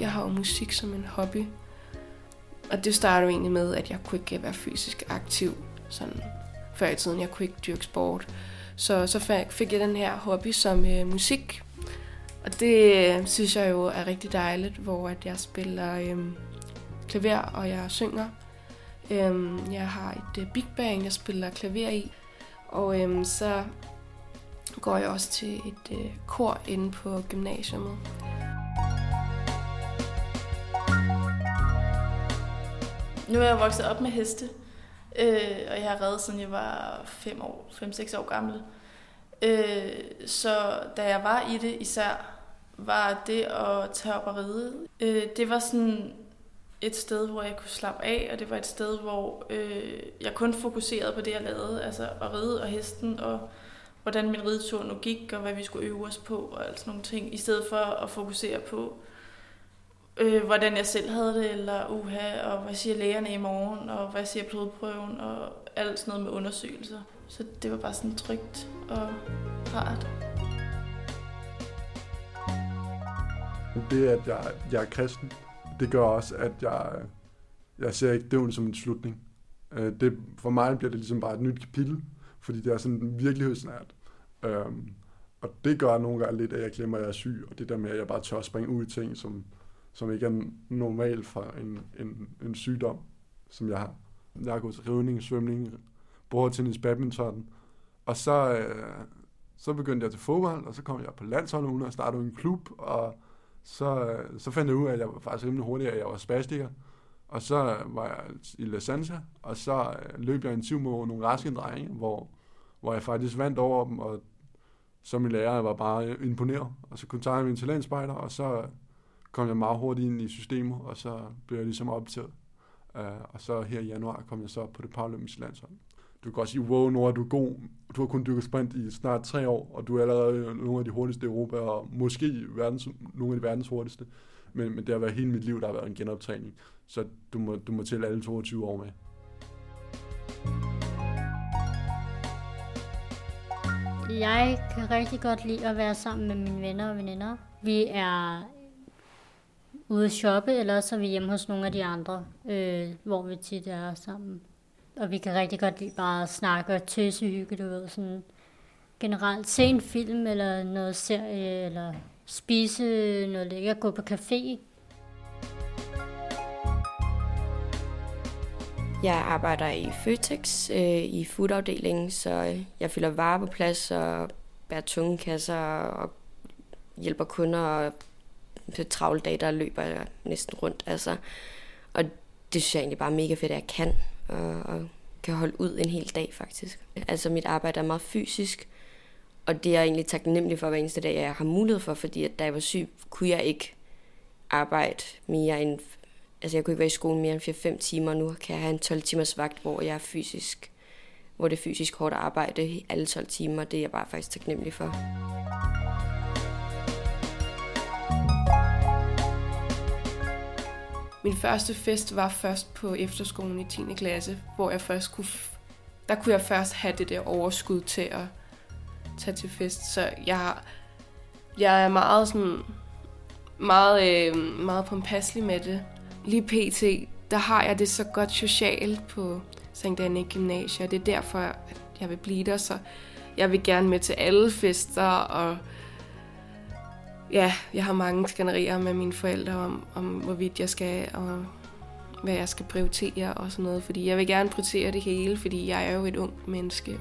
Jeg har jo musik som en hobby. Og det startede egentlig med, at jeg kunne ikke være fysisk aktiv sådan før i tiden. Jeg kunne ikke dyrke sport. Så så fik jeg den her hobby som øh, musik. Og det øh, synes jeg jo er rigtig dejligt, hvor at jeg spiller øh, klaver og jeg synger. Øh, jeg har et øh, big band, jeg spiller klaver i. Og øh, så går jeg også til et øh, kor inde på gymnasiet. Nu er jeg vokset op med heste, øh, og jeg har reddet siden jeg var 5 år, 5-6 år gammel. Øh, så da jeg var i det især, var det at tage op og ride. Øh, det var sådan et sted, hvor jeg kunne slappe af, og det var et sted, hvor øh, jeg kun fokuserede på det, jeg lavede, altså at ride og hesten, og hvordan min ridetur nu gik, og hvad vi skulle øve os på, og alt sådan nogle ting, i stedet for at fokusere på, øh, øh, hvordan jeg selv havde det, eller uha, og hvad siger lægerne i morgen, og hvad siger blodprøven, og alt sådan noget med undersøgelser. Så det var bare sådan trygt og rart. Det, at jeg, jeg er kristen, det gør også, at jeg, jeg ser ikke døden som en slutning. Øh, det, for mig bliver det ligesom bare et nyt kapitel, fordi det er sådan virkelighedsnært. Øhm, og det gør nogle gange lidt, at jeg glemmer, at jeg er syg, og det der med, at jeg bare tør springe ud i ting, som, som ikke er normalt for en, en, en sygdom, som jeg har. Jeg har gået til rivning, svømning, bordtennis, badminton, og så, øh, så begyndte jeg til fodbold, og så kom jeg på landsholdet uden at starte en klub, og så, øh, så fandt jeg ud af, at jeg var faktisk rimelig hurtig, at jeg var spastiker. Og så var jeg i La Sanza, og så øh, løb jeg en tur mod nogle raske drenge, hvor, hvor jeg faktisk vandt over dem, og som min lærer var bare imponeret. Og så kontaktede jeg min talentspejder, og så kom jeg meget hurtigt ind i systemet, og så blev jeg ligesom optaget. Uh, og så her i januar kom jeg så op på det paralympiske landshold. Du kan også sige, wow, Nora, du er god. Du har kun dykket sprint i snart tre år, og du er allerede nogle af de hurtigste i Europa, og måske verdens, nogle af de verdens hurtigste. Men, men det har været hele mit liv, der har været en genoptræning. Så du må, du må til alle 22 år med. Jeg kan rigtig godt lide at være sammen med mine venner og veninder. Vi er ude at shoppe, eller så er vi hjemme hos nogle af de andre, øh, hvor vi tit er sammen. Og vi kan rigtig godt lide bare at snakke og tøse hygge, du ved, sådan generelt se en film, eller noget serie, eller spise noget lækkert, gå på café. Jeg arbejder i Føtex øh, i foodafdelingen, så jeg fylder varer på plads og bærer tunge kasser og hjælper kunder og travle dage, der løber jeg næsten rundt. Altså. Og det synes jeg egentlig bare er mega fedt, at jeg kan, og, og kan holde ud en hel dag faktisk. Altså mit arbejde er meget fysisk, og det er jeg egentlig taknemmelig for hver eneste dag, jeg har mulighed for, fordi at da jeg var syg, kunne jeg ikke arbejde mere end... Altså jeg kunne ikke være i skole mere end 4-5 timer, nu kan jeg have en 12 timers vagt, hvor jeg er fysisk hvor det er fysisk hårdt arbejde alle 12 timer, det er jeg bare faktisk taknemmelig for. Min første fest var først på efterskolen i 10. klasse, hvor jeg først kunne, der kunne jeg først have det der overskud til at tage til fest. Så jeg, jeg er meget sådan, meget, øh, meget pompasselig med det. Lige pt, der har jeg det så godt socialt på St. Anne Gymnasium. Det er derfor, at jeg vil blive der, så jeg vil gerne med til alle fester, og ja, jeg har mange skænderier med mine forældre om, om, hvorvidt jeg skal, og hvad jeg skal prioritere og sådan noget, fordi jeg vil gerne prioritere det hele, fordi jeg er jo et ungt menneske.